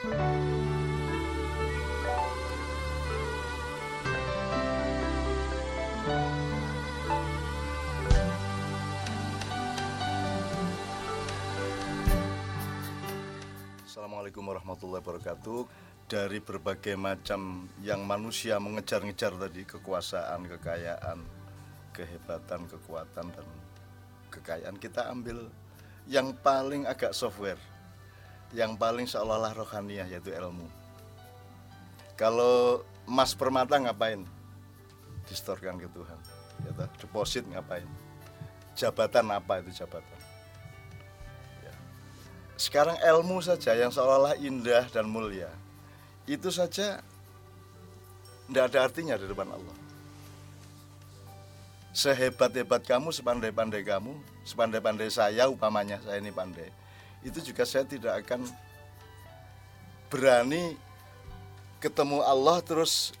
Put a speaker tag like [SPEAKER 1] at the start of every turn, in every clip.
[SPEAKER 1] Assalamualaikum warahmatullahi wabarakatuh. Dari berbagai macam yang manusia mengejar-ngejar tadi kekuasaan, kekayaan, kehebatan, kekuatan dan kekayaan kita ambil yang paling agak software, yang paling seolah-olah rohaniah yaitu ilmu. Kalau emas permata ngapain? Distorkan ke Tuhan. Ya deposit ngapain? Jabatan apa itu jabatan? Ya. Sekarang ilmu saja yang seolah-olah indah dan mulia itu saja tidak ada artinya di depan Allah. Sehebat-hebat kamu, sepandai-pandai kamu, sepandai-pandai saya umpamanya saya ini pandai, itu juga saya tidak akan berani ketemu Allah terus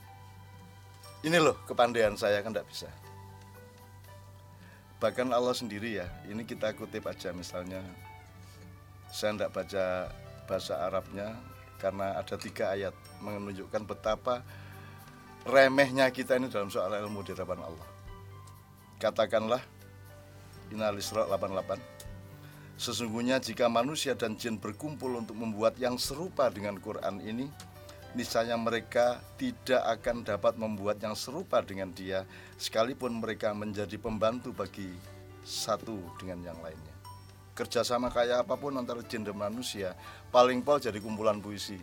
[SPEAKER 1] ini loh kepandaian saya kan tidak bisa. Bahkan Allah sendiri ya, ini kita kutip aja misalnya saya tidak baca bahasa Arabnya karena ada tiga ayat menunjukkan betapa remehnya kita ini dalam soal ilmu di hadapan Allah. Katakanlah Innal Isra 88 Sesungguhnya jika manusia dan jin berkumpul untuk membuat yang serupa dengan Quran ini Niscaya mereka tidak akan dapat membuat yang serupa dengan dia Sekalipun mereka menjadi pembantu bagi satu dengan yang lainnya. Kerjasama kayak apa pun antara jin dan manusia Paling pol jadi kumpulan puisi.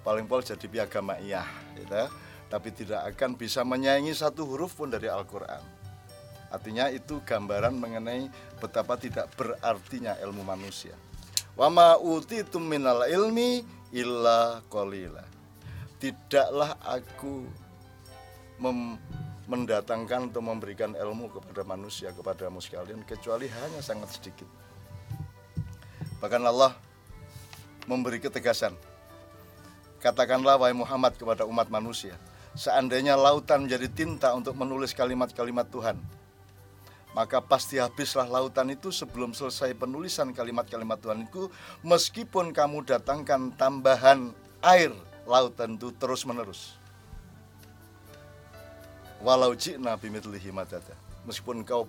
[SPEAKER 1] Paling pol jadi piagam ma'iyah gitu. Tapi tidak akan bisa menyaingi satu huruf pun dari Al-Quran Artinya itu gambaran mengenai betapa tidak berartinya ilmu manusia. Wa ma utitum minal ilmi illa qalila. Tidaklah aku mem mendatangkan atau memberikan ilmu kepada manusia kepadamu sekalian kecuali hanya sangat sedikit. Bahkan Allah memberi ketegasan. Katakanlah wahai Muhammad kepada umat manusia, seandainya lautan menjadi tinta untuk menulis kalimat-kalimat Tuhan, maka pasti habislah lautan itu sebelum selesai penulisan kalimat-kalimat Tuhan itu meskipun kamu datangkan tambahan air lautan itu terus menerus walau jina bimitlihi madada meskipun kau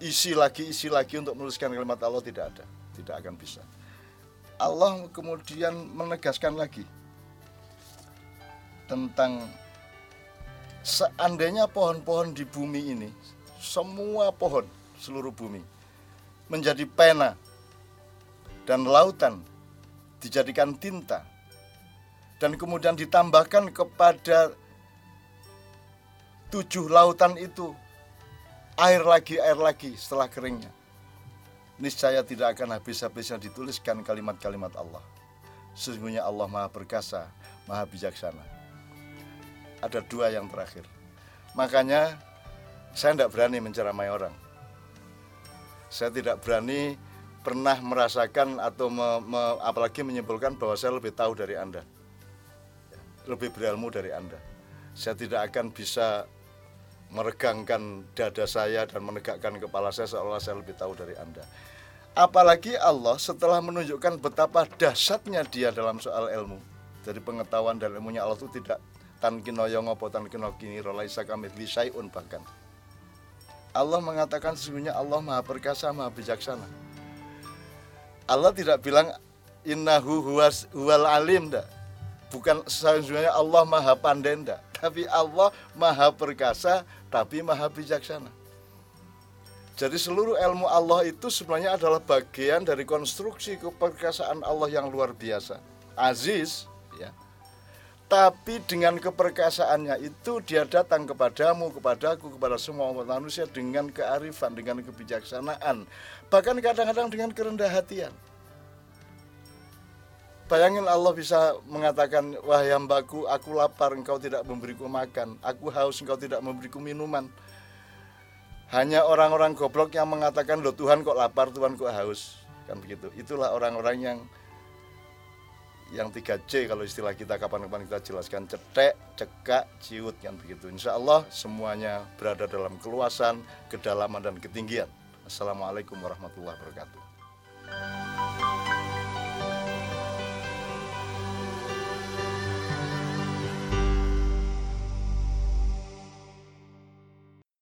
[SPEAKER 1] isi lagi isi lagi untuk menuliskan kalimat Allah tidak ada. Tidak akan bisa. Allah kemudian menegaskan lagi tentang seandainya pohon-pohon di bumi ini semua pohon seluruh bumi menjadi pena dan lautan dijadikan tinta dan kemudian ditambahkan kepada tujuh lautan itu air lagi air lagi setelah keringnya. Niscaya tidak akan habis-habisnya dituliskan kalimat-kalimat Allah. Sesungguhnya Allah maha perkasa maha bijaksana. Ada dua yang terakhir. Makanya saya tidak berani menceramai orang. Saya tidak berani pernah merasakan atau me, me, apalagi menyimpulkan bahwa saya lebih tahu dari Anda. Lebih berilmu dari Anda. Saya tidak akan bisa meregangkan dada saya dan menegakkan kepala saya seolah saya lebih tahu dari Anda. Apalagi Allah setelah menunjukkan betapa dahsyatnya dia dalam soal ilmu. Dari pengetahuan dan ilmunya Allah itu tidak tan kinoyong opo tan kino kini rolaisa kamit bahkan Allah mengatakan sesungguhnya Allah maha perkasa, maha bijaksana. Allah tidak bilang innahu huwas, huwal alim dah. Bukan sesungguhnya Allah maha pandai. Tapi Allah maha perkasa, tapi maha bijaksana. Jadi seluruh ilmu Allah itu sebenarnya adalah bagian dari konstruksi keperkasaan Allah yang luar biasa. Aziz, tapi dengan keperkasaannya itu dia datang kepadamu, kepadaku, kepada semua umat manusia dengan kearifan, dengan kebijaksanaan, bahkan kadang-kadang dengan kerendah hatian. Bayangin Allah bisa mengatakan, wahai hambaku, aku lapar, engkau tidak memberiku makan. Aku haus, engkau tidak memberiku minuman. Hanya orang-orang goblok yang mengatakan, loh Tuhan kok lapar, Tuhan kok haus. Kan begitu. Itulah orang-orang yang yang 3C kalau istilah kita kapan-kapan kita jelaskan cetek, cekak, ciut yang begitu. Insya Allah semuanya berada dalam keluasan, kedalaman dan ketinggian. Assalamualaikum warahmatullahi wabarakatuh.